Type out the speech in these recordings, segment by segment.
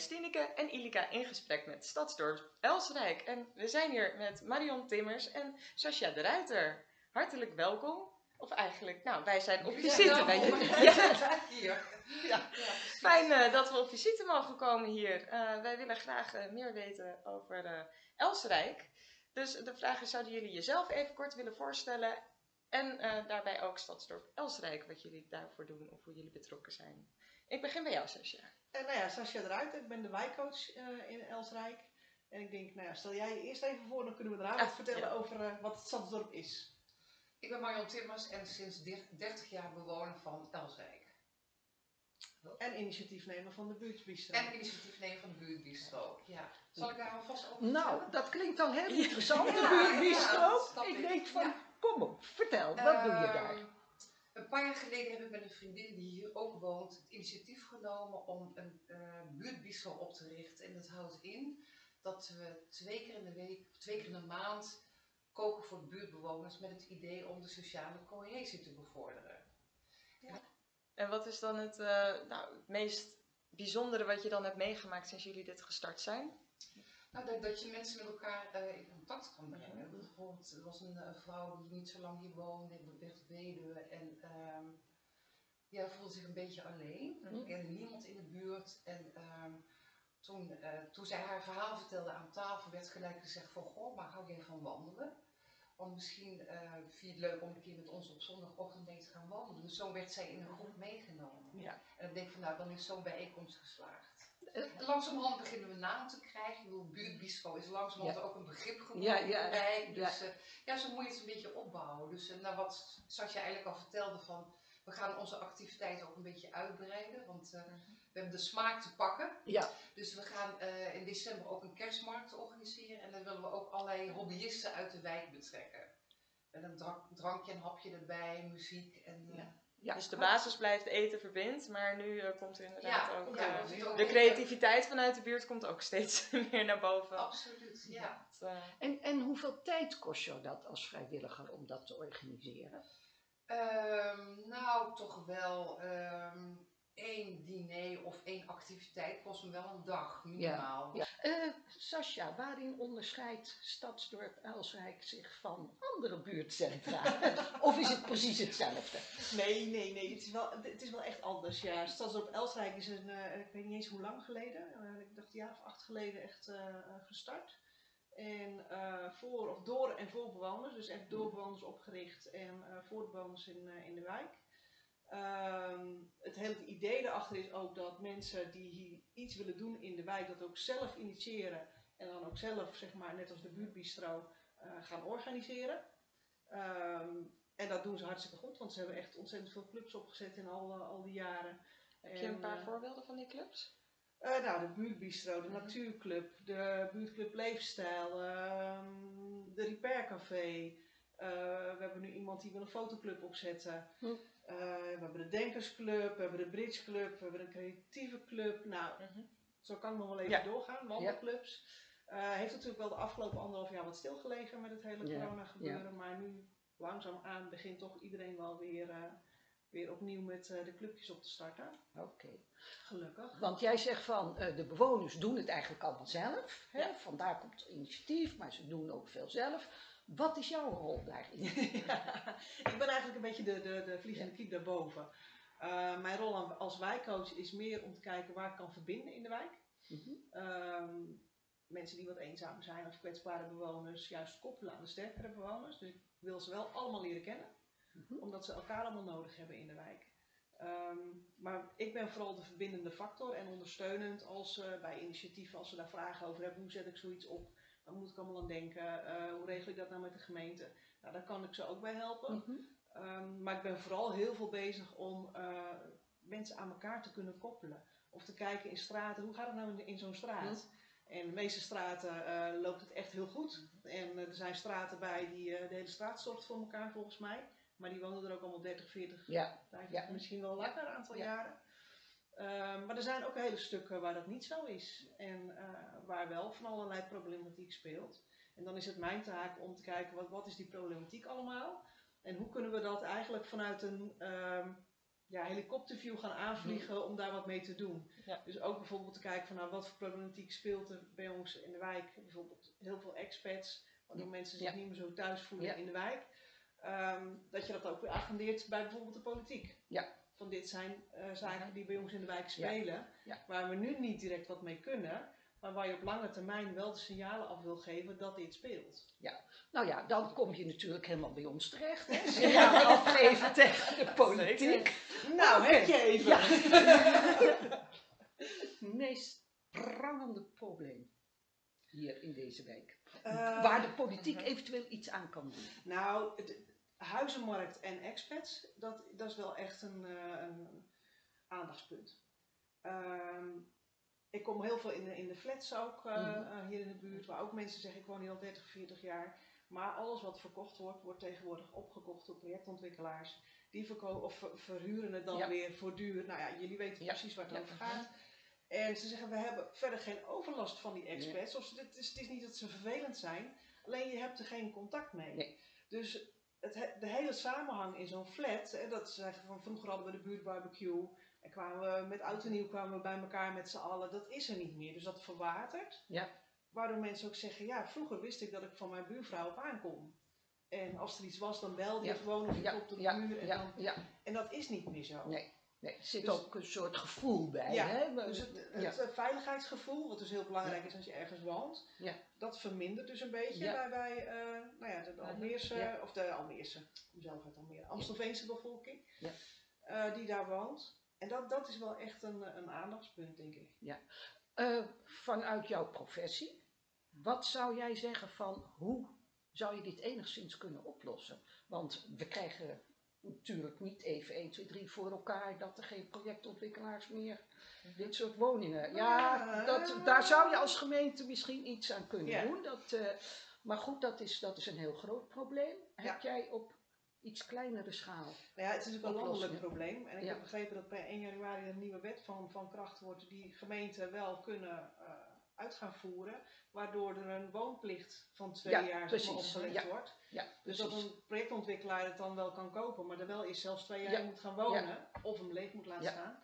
Stineke en Ilika in gesprek met Stadsdorp Elsrijk. En we zijn hier met Marion Timmers en Sascha de Ruiter. Hartelijk welkom. Of eigenlijk, nou, wij zijn op visite bij jullie. Ja. Hier. Ja. Fijn eh, dat we op visite mogen komen hier. Eh, wij willen graag eh, meer weten over Elsrijk. Dus de vraag is, zouden jullie jezelf even kort willen voorstellen? En daarbij ook Stadsdorp Elsrijk, wat jullie daarvoor doen of hoe jullie betrokken zijn. Ik begin bij jou, Sascha. En nou ja, Sascha eruit. Ik ben de wijkcoach eh, in Elsrijk. En ik denk, nou ja, stel jij je eerst even voor, dan kunnen we daarna Ah, wat vertellen ja. over eh, wat het Stadsdorp is. Ik ben Marion Timmers en sinds 30 jaar bewoner van Elswijk. En initiatiefnemer van de buurtbistro. En initiatiefnemer van de buurtbistro. Ja. Zal ik daar alvast over Nou, vertellen? dat klinkt al heel interessant, de buurtbistro. ja, ik denk van, Ja. kom op, vertel, wat doe je daar? Een paar jaar geleden heb ik met een vriendin die hier ook woont het initiatief genomen om een eh buurtbistro op te richten. En dat houdt in dat we twee keer in de week, twee keer in de maand koken voor buurtbewoners met het idee om de sociale cohesie te bevorderen. En wat is dan het, eh, nou, het meest bijzondere wat je dan hebt meegemaakt sinds jullie dit gestart zijn? Nou, dat, dat je mensen met elkaar eh, in contact kan brengen. Bijvoorbeeld, er was een, eh, vrouw die niet zo lang hier woonde, werd weduwe en ehm, ja, voelde zich een beetje alleen. Er kende niemand in de buurt. En ehm, toen, eh, toen zij haar verhaal vertelde aan tafel, werd gelijk gezegd van, goh, maar hou jij van wandelen? Want misschien vind je het leuk om een keer met ons op zondagochtend mee te gaan wandelen. Dus zo werd zij in een groep meegenomen. Ja. En ik denk van, nou, dan is zo'n bijeenkomst geslaagd. En langzamerhand beginnen we naam te krijgen. Ik bedoel, buurtbistro is langzamerhand ook een begrip geworden Ja, ja, de wijk. Dus ja. ja, zo moet je het een beetje opbouwen. Dus eh, nou, wat Sascha eigenlijk al vertelde van, we gaan onze activiteiten ook een beetje uitbreiden. Want eh, we hebben de smaak te pakken. Ja, Dus we gaan eh, in december ook een kerstmarkt organiseren. En dan willen we ook allerlei hobbyisten uit de wijk betrekken. Met een drank, drankje en hapje erbij, muziek en... eh, Ja. Ja. Dus de basis blijft eten verbindt, maar nu eh, komt er inderdaad Ja, ook... ja, eh, de creativiteit vanuit de buurt komt ook steeds meer naar boven. Absoluut, ja. Dat, eh, En, en hoeveel tijd kost jou dat als vrijwilliger om dat te organiseren? Ehm, nou, toch wel ehm, één diner of één activiteit kost me wel een dag, minimaal. Ja. Eh Sascha, waarin onderscheidt Stadsdorp Elswijk zich van andere buurtcentra? of is het precies hetzelfde? Nee, nee, nee. Het is wel, het is wel echt anders. Ja, Stadsdorp Elsrijk is een, eh, ik weet niet eens hoe lang geleden. eh, ik dacht een jaar of acht geleden echt gestart. En eh, voor of door en voor bewoners. Dus echt door bewoners opgericht en eh, voor bewoners in, eh, in de wijk. Ehm, het hele idee daarachter is ook dat mensen die hier iets willen doen in de wijk, dat ook zelf initiëren. En dan ook zelf, zeg maar, net als de buurtbistro, eh, gaan organiseren. Ehm, en dat doen ze hartstikke goed, want ze hebben echt ontzettend veel clubs opgezet in al, eh, al die jaren. heb je een En, paar eh, voorbeelden van die clubs? nou, de buurtbistro, de Mhm. natuurclub, de buurtclub Leefstijl, ehm, de Repaircafé. Eh, we hebben nu iemand die wil een fotoclub opzetten. Hm. Eh, we hebben de Denkersclub, we hebben de Bridgeclub, we hebben een creatieve club. Nou, Mhm. zo kan ik nog wel even Ja. doorgaan, wandelclubs. Eh, heeft natuurlijk wel de afgelopen anderhalf jaar wat stilgelegen met het hele Ja, corona gebeuren. Maar nu langzaamaan begint toch iedereen wel weer, weer opnieuw met de clubjes op te starten. Oké. Gelukkig. Want jij zegt van de bewoners doen het eigenlijk allemaal zelf. Hè? Ja. Vandaar komt het initiatief, maar ze doen ook veel zelf. Wat is jouw rol daarin? Ja, ik ben eigenlijk een beetje de, de, de vliegende kiep daarboven. Eh, mijn rol als wijkcoach is meer om te kijken waar ik kan verbinden in de wijk. Mhm. Ehm, mensen die wat eenzaam zijn of kwetsbare bewoners, juist koppelen aan de sterkere bewoners. Dus ik wil ze wel allemaal leren kennen, Mhm. omdat ze elkaar allemaal nodig hebben in de wijk. Ehm, maar ik ben vooral de verbindende factor en ondersteunend als eh, bij initiatieven, als ze daar vragen over hebben, hoe zet ik zoiets op, waar moet ik allemaal aan denken, Eh, hoe regel ik dat nou met de gemeente. Nou, daar kan ik ze ook bij helpen. Mhm. Ehm, maar ik ben vooral heel veel bezig om eh, mensen aan elkaar te kunnen koppelen. Of te kijken in straten, hoe gaat het nou in, in zo'n straat? En de meeste straten eh, loopt het echt heel goed. En eh, er zijn straten bij die de hele straat zorgt voor elkaar volgens mij. Maar die wonen er ook allemaal 30, 40, Ja, 50, Ja. misschien wel langer een aantal Ja. jaren. Ehm, maar er zijn ook hele stukken waar dat niet zo is. En eh, waar wel van allerlei problematiek speelt. En dan is het mijn taak om te kijken, wat, wat is die problematiek allemaal? En hoe kunnen we dat eigenlijk vanuit een, ehm, ja, helikopterview gaan aanvliegen om daar wat mee te doen. Ja. Dus ook bijvoorbeeld te kijken van nou, wat voor problematiek speelt er bij ons in de wijk. Bijvoorbeeld heel veel expats, waardoor Ja. mensen zich Ja. niet meer zo thuis voelen in de wijk. Ehm, dat je dat ook weer agendeert bij bijvoorbeeld de politiek. Ja. Dit zijn eh, zaken die bij ons in de wijk spelen, Ja. waar we nu niet direct wat mee kunnen, maar waar je op lange termijn wel de signalen af wil geven dat dit speelt. Nou ja, dan kom je natuurlijk helemaal bij ons terecht. Hè? Signalen afgeven tegen de politiek. Nou, heb je even. Ja. meest prangende probleem hier in deze wijk. Eh, Waar de politiek eventueel iets aan kan doen. Nou, huizenmarkt en expats, dat, dat is wel echt een, eh, een aandachtspunt. Ehm, ik kom heel veel in de, in de flats ook eh, Mhm. eh, hier in de buurt, waar ook mensen zeggen ik woon hier al 30, 40 jaar. Maar alles wat verkocht wordt, wordt tegenwoordig opgekocht door projectontwikkelaars. Die verko- of ver- verhuren het dan Ja. weer voor duur. Nou ja, jullie weten Ja. precies waar het Ja. over gaat. En ze zeggen, we hebben verder geen overlast van die expats. Of ze- het, is, het is niet dat ze vervelend zijn, alleen je hebt er geen contact mee. Nee. Dus het, he- de hele samenhang in zo'n flat, hè, dat ze zeggen van vroeger hadden we de buurtbarbecue. En kwamen we met oud en nieuw kwamen we bij elkaar met z'n allen. Dat is er niet meer. Dus dat verwatert. Ja. Waardoor mensen ook zeggen, ja, vroeger wist ik dat ik van mijn buurvrouw op aankom. En als er iets was, dan belde je Ja. gewoon of je Ja, op de ja, buur. En, dan, en dat is niet meer zo. Nee, nee. Er zit Dus- ook een soort gevoel bij. Ja, hè? Dus het, het ja. eh, veiligheidsgevoel, wat dus heel belangrijk is als je ergens woont, Ja. dat vermindert dus een beetje Ja. bij, bij eh, nou ja, de. Almeerse, Ja. of de Almeerse, kom zelf uit Almere, Amstelveense bevolking, Ja. eh, die daar woont. En dat, dat is wel echt een, een aandachtspunt, denk ik. Eh, vanuit jouw professie, wat zou jij zeggen van hoe zou je dit enigszins kunnen oplossen? Want we krijgen natuurlijk niet even 1, 2, 3 voor elkaar dat er geen projectontwikkelaars meer dit soort woningen. Ja, dat, daar zou je als gemeente misschien iets aan kunnen Ja. doen. Dat, eh, maar goed, dat is, dat is een heel groot probleem. Heb jij op iets kleinere schaal? Nou ja, het is ook een landelijk probleem. En ik Ja. heb begrepen dat per 1 januari een nieuwe wet van, van kracht wordt die gemeenten wel kunnen eh, uit gaan voeren. Waardoor er een woonplicht van twee Ja, jaar precies. opgelegd Ja, wordt. Ja, Dus dat een projectontwikkelaar het dan wel kan kopen, maar er wel eerst zelfs twee jaar moet gaan wonen. Of hem leeg moet laten Ja. staan.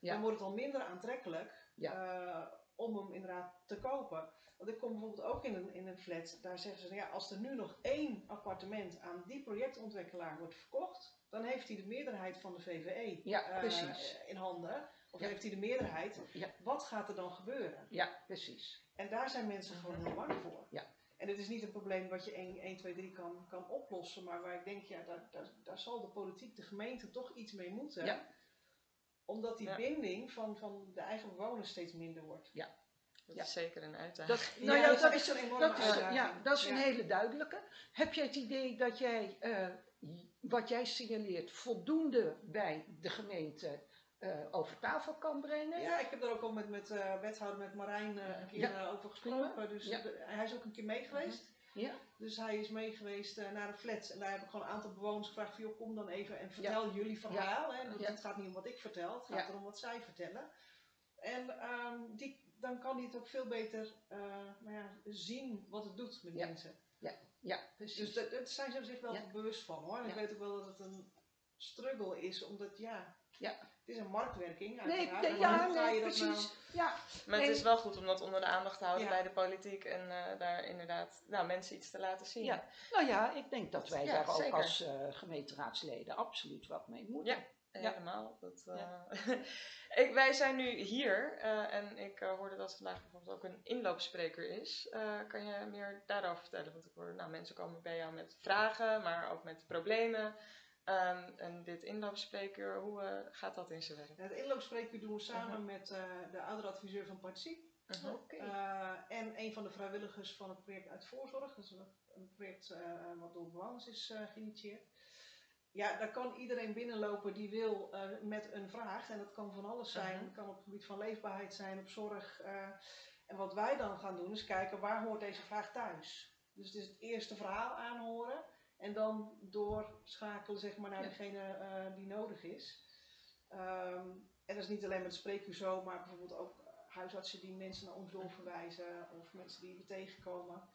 Ja. Dan wordt het al minder aantrekkelijk Ja. eh, om hem inderdaad te kopen. Want ik kom bijvoorbeeld ook in een, in een flat, daar zeggen ze, ja, als er nu nog één appartement aan die projectontwikkelaar wordt verkocht, dan heeft hij de meerderheid van de VVE Ja, eh, precies. in handen. Of Ja. heeft hij de meerderheid. Ja. Wat gaat er dan gebeuren? Ja, precies. En daar zijn mensen gewoon heel bang voor. Ja. En het is niet een probleem wat je 1, 1 2, 3 kan, kan oplossen, maar waar ik denk, ja, daar, daar, daar zal de politiek, de gemeente toch iets mee moeten. Ja. Omdat die Ja. binding van, van de eigen bewoners steeds minder wordt. Dat Ja. is zeker een uitdaging. Dat, nou ja, dat is, enorme dat ja, dat is een hele duidelijke. Heb jij het idee dat jij, eh, wat jij signaleert, voldoende bij de gemeente eh, over tafel kan brengen? Ja, ik heb daar ook al met, met eh, wethouder, met Marijn eh, een keer Ja. over gesproken. Dus Ja. de- hij is ook een keer mee geweest. Ja? Dus hij is mee geweest naar de flats. En daar heb ik gewoon een aantal bewoners gevraagd van, kom dan even en vertel jullie verhaal. Hè? Want Ja. Het gaat niet om wat ik vertel, het gaat Ja. erom wat zij vertellen. En ehm, die, dan kan hij het ook veel beter nou ja, zien wat het doet met Ja. mensen. Ja, precies. Dus dat, dat zijn ze zich wel Ja. bewust van hoor. En ik Ja. weet ook wel dat het een struggle is, omdat ja, Ja. Het is een marktwerking nee, uiteraard. nee, En ja, hoe ga nee, je dat nou- precies. Ja, Maar Nee. het is wel goed om dat onder de aandacht te houden Ja. bij de politiek en eh, daar inderdaad nou, mensen iets te laten zien. Ja. nou ja, ik denk dat wij Ja, daar ook als eh, gemeenteraadsleden absoluut wat mee moeten. Ja. Ja. Helemaal. Dat, eh, Ja. ik, wij zijn nu hier eh, en ik hoorde dat vandaag bijvoorbeeld ook een inloopspreker is. Eh, kan je meer daarover vertellen? Want ik hoor, nou, mensen komen bij jou met vragen, maar ook met problemen. Ehm, en dit inloopspreker, hoe eh, gaat dat in zijn werk? Het inloopspreekuur doen we samen Mhm. met eh, de ouderadviseur van Participe. Mhm. Oké. Eh, en een van de vrijwilligers van het project Uit Voorzorg. Dat is een, project eh, wat door bewoners is eh, geïnitieerd. Ja, daar kan iedereen binnenlopen die wil eh, met een vraag. En dat kan van alles zijn. Mhm. Het kan op het gebied van leefbaarheid zijn, op zorg. eh. en wat wij dan gaan doen is kijken waar hoort deze vraag thuis. Dus het is het eerste verhaal aanhoren. En dan doorschakelen zeg maar, naar Ja. degene eh, die nodig is. Ehm, en dat is niet alleen met het spreekuur zo, maar bijvoorbeeld ook huisartsen die mensen naar ons doorverwijzen of mensen die we tegenkomen.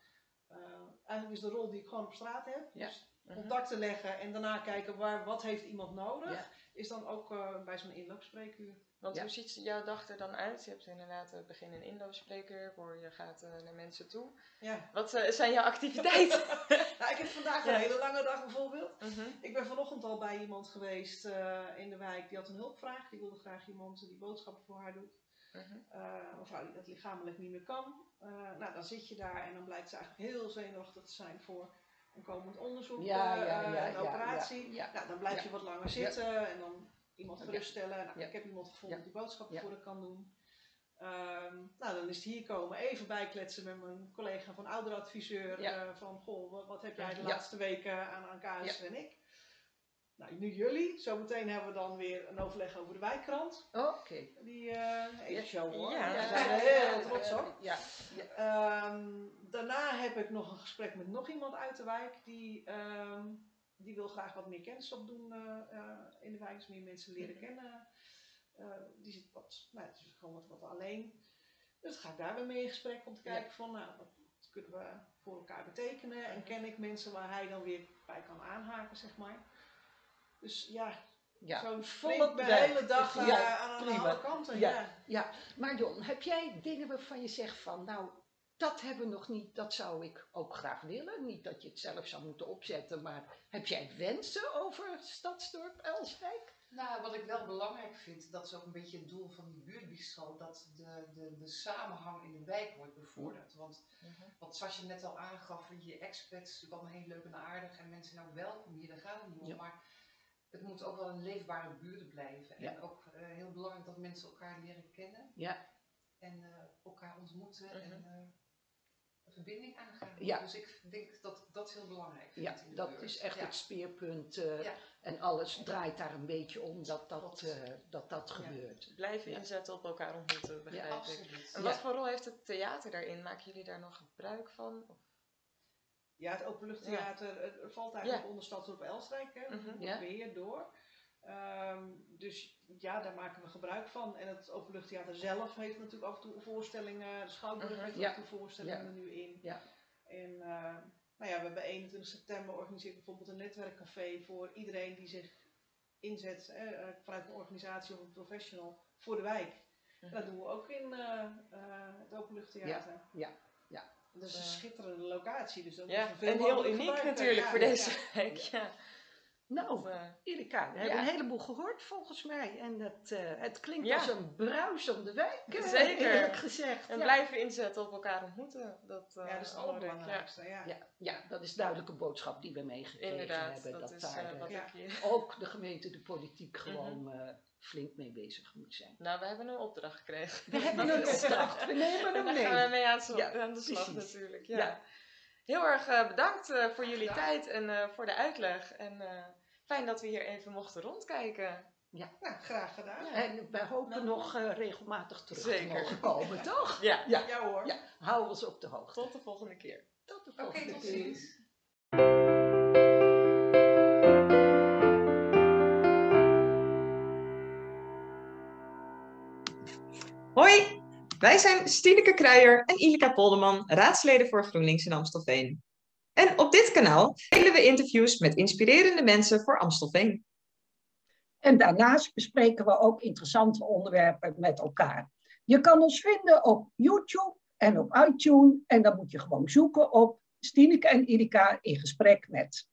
eh, eigenlijk is de rol die ik gewoon op straat heb. Ja. Dus Mhm. contacten leggen en daarna kijken waar, wat heeft iemand nodig. Ja. Is dan ook eh, bij zo'n inloopspreekuur. Want Ja. hoe ziet jouw dag er dan uit? Je hebt inderdaad uh, begin een inloopspreker, voor je gaat uh, naar mensen toe. Ja. Wat uh, zijn jouw activiteiten? nou, ik heb vandaag Ja. een hele lange dag bijvoorbeeld. Mhm. Ik ben vanochtend al bij iemand geweest eh, in de wijk die had een hulpvraag. Die wilde graag iemand die boodschappen voor haar doet. Mhm. Eh, een vrouw die dat lichamelijk niet meer kan. Eh, nou, dan zit je daar en dan blijkt ze eigenlijk heel zenuwachtig te zijn voor een komend onderzoek, Ja, eh, ja, eh, ja, een operatie. ja, ja. Nou, dan blijf je wat langer zitten en dan iemand geruststellen. Nou. Ik heb iemand gevonden die boodschappen voor haar kan doen. Ehm, nou, dan is het hier komen, even bijkletsen met mijn collega van ouderadviseur. Ja. eh, van, goh, wat, heb jij de Ja. laatste weken aan, aan en ik? Nou, nu jullie. Zometeen hebben we dan weer een overleg over de wijkkrant. Oké. Die eh even show hoor. Ja. Daar zijn we heel trots op. Ja, Ehm, daarna heb ik nog een gesprek met nog iemand uit de wijk. Die, ehm, die wil graag wat meer kennis opdoen eh, eh, in de wijk. Dus meer mensen leren Mhm. kennen. Eh, die zit wat, nou, het is gewoon wat, wat alleen. Dus ga ik daar weer mee in gesprek om te kijken van, nou, wat kunnen we voor elkaar betekenen? En ken ik mensen waar hij dan weer bij kan aanhaken, zeg maar. Dus ja, ja. zo'n Volle de hele dag Ja, aan, aan prima. alle kanten. Ja. Ja. Maar Jon, heb jij dingen waarvan je zegt van, nou, dat hebben we nog niet, dat zou ik ook graag willen. Niet dat je het zelf zou moeten opzetten, maar heb jij wensen over Stadsdorp Elswijk? Nou, wat ik wel belangrijk vind, dat is ook een beetje het doel van die buurtbistro, dat de, de, de samenhang in de wijk wordt bevorderd. Want Mhm. wat zoals je net al aangaf, je expats, natuurlijk allemaal heel leuk en aardig en mensen ook welkom hier, daar gaat het niet om. Ja. Maar het moet ook wel een leefbare buurt blijven. Ja. En ook eh, heel belangrijk dat mensen elkaar leren kennen Ja. en eh, elkaar ontmoeten Mhm. en eh, een verbinding aangaan. Ja. Dus ik denk dat dat heel belangrijk Ja, in de dat is echt Ja. het speerpunt. eh, Ja. En alles draait daar een beetje om dat dat, eh, dat, dat Ja. gebeurt. Blijven Ja. inzetten op elkaar ontmoeten, begrijp ik. Absoluut. En Ja. wat voor rol heeft het theater daarin? Maken jullie daar nog gebruik van? Of- Ja, het openluchttheater valt eigenlijk onder Stadsdorp Elsrijk, hè, dat Mhm. Ja. door. Ehm, dus ja, daar maken we gebruik van. En het openluchttheater zelf heeft natuurlijk af en toe voorstellingen. De Schouwburg Mhm. heeft Ja. af en toe voorstellingen Ja. er nu in. Ja. En eh, nou ja, we hebben 21 september organiseert bijvoorbeeld een netwerkcafé voor iedereen die zich inzet eh, vanuit een organisatie of een professional voor de wijk. Mhm. Dat doen we ook in eh, eh, het openluchttheater. ja, ja. Dat is een schitterende locatie. Dus dat Ja, en heel uniek gebruiken. natuurlijk Ja, voor deze ja. wijk. Ja. Nou, Dat, eh, Erika, we Ja. hebben een heleboel gehoord volgens mij. En het, eh, het klinkt Ja. als een bruisende wijk, eh, Zeker. eerlijk gezegd. en ja. blijven inzetten op elkaar ontmoeten. Dat, eh, Ja, dat is het belangrijk, allerbelangrijkste. Ja. Ja, ja, dat is duidelijk een boodschap die we meegekregen Inderdaad, hebben. dat, Dat, is daar eh, eh, wat Ja. ik hier... ook de gemeente, de politiek gewoon eh, flink mee bezig moet zijn. Nou, we hebben een opdracht gekregen. We hebben een opdracht, we nemen En hem daar gaan we mee. mee aan, Ja, aan de slag precies. natuurlijk. Ja. Ja. Heel erg eh, bedankt eh, voor jullie tijd en eh, voor de uitleg. En eh, fijn dat we hier even mochten rondkijken. Nou, graag gedaan. Ja. En wij hopen nog eh, regelmatig terug Zeker. te mogen komen, toch? Ja, Ja, Ja hoor. ja, hou ons op de hoogte. tot de volgende keer. Tot de Oké, volgende tot keer. ziens. Hoi, wij zijn Stineke Kruijer en Ilika Polderman, raadsleden voor GroenLinks in Amstelveen. En op dit kanaal delen we interviews met inspirerende mensen voor Amstelveen. En daarnaast bespreken we ook interessante onderwerpen met elkaar. Je kan ons vinden op YouTube en op iTunes. En dan moet je gewoon zoeken op Stineke en Irika in gesprek met.